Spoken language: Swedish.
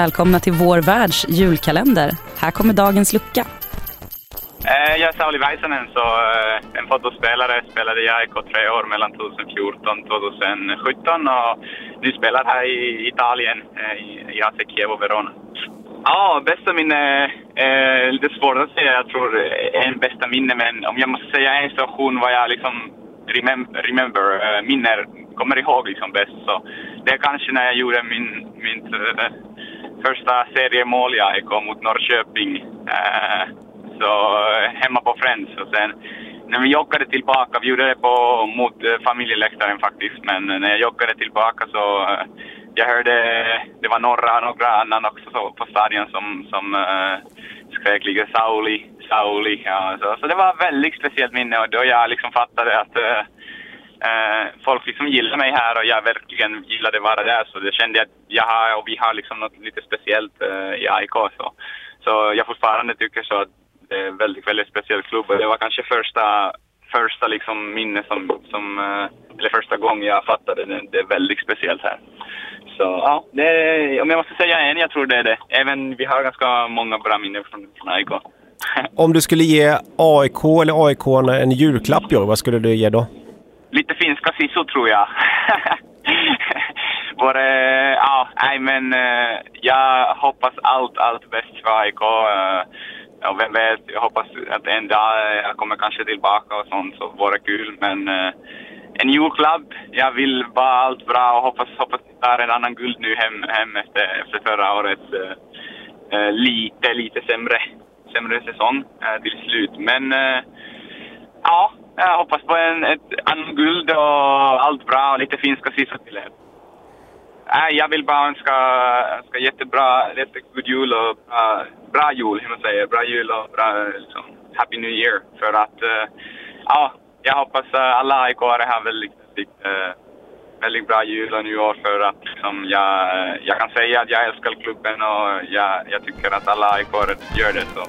Välkomna till vår världs julkalender. Här kommer dagens lucka. Eh, Jag är Sauli Väisänen, så eh, en fotbollsspelare. Spelade i AIK tre år mellan 2014 och 2017 och nu spelar här i Italien, eh, i AC Chievo Verona. Ja, bästa minne är lite svårt att säga. Jag tror eh, en bästa minne, men om jag måste säga en situation vad jag liksom remem- remember, eh, minner, kommer ihåg liksom bäst. Så det är kanske när jag gjorde min, min eh, första seriemål i AIK mot Norrköping. Eh, så eh, hemma på Friends och sen när vi joggade tillbaka, vi gjorde det på, mot eh, familjeläktaren faktiskt, men eh, när jag joggade tillbaka så eh, jag hörde, det var några, några annan också på stadion som, som uh, skrek liksom Sauli, Sauli. Ja, så, så det var ett väldigt speciellt minne och då jag liksom fattade att uh, Eh, folk liksom gillar mig här och jag verkligen gillade att vara där så det kände jag att jag har, och vi har liksom något lite speciellt uh, i AIK så. Så jag fortfarande tycker så att det är en väldigt, väldigt speciell klubb och det var kanske första, första liksom minne som, som eh, eller första gången jag fattade det, det är väldigt speciellt här. Så ja, det är, om jag måste säga en, jag tror det är det. Även vi har ganska många bra minnen från, från AIK. Om du skulle ge AIK eller AIK en julklapp i år, vad skulle du ge då? Lite finska sisor tror jag. Både, ja, nej men eh, jag hoppas allt, allt bäst för AIK. Eh, och vem vet, jag hoppas att en dag jag kommer kanske tillbaka och sånt, så vore kul. Men eh, en julklapp, jag vill bara allt bra och hoppas, hoppas vi tar en annan guld nu hem, hem efter, efter förra årets eh, eh lite, lite sämre, sämre säsong eh, till slut. Men eh, ja, jag hoppas på en, ett annat guld och allt bra och lite finska sista till er. Nej, jag vill bara önska, önska jättebra, jättegod jul och bra, bra jul, hur man säger. Bra jul och bra liksom, Happy New Year. För att, eh, ja, jag hoppas uh, alla aik har väldigt, väldigt, eh, väldigt bra jul och nyår för att liksom, jag, jag kan säga att jag älskar klubben och jag, jag tycker att alla aik gör det. Så.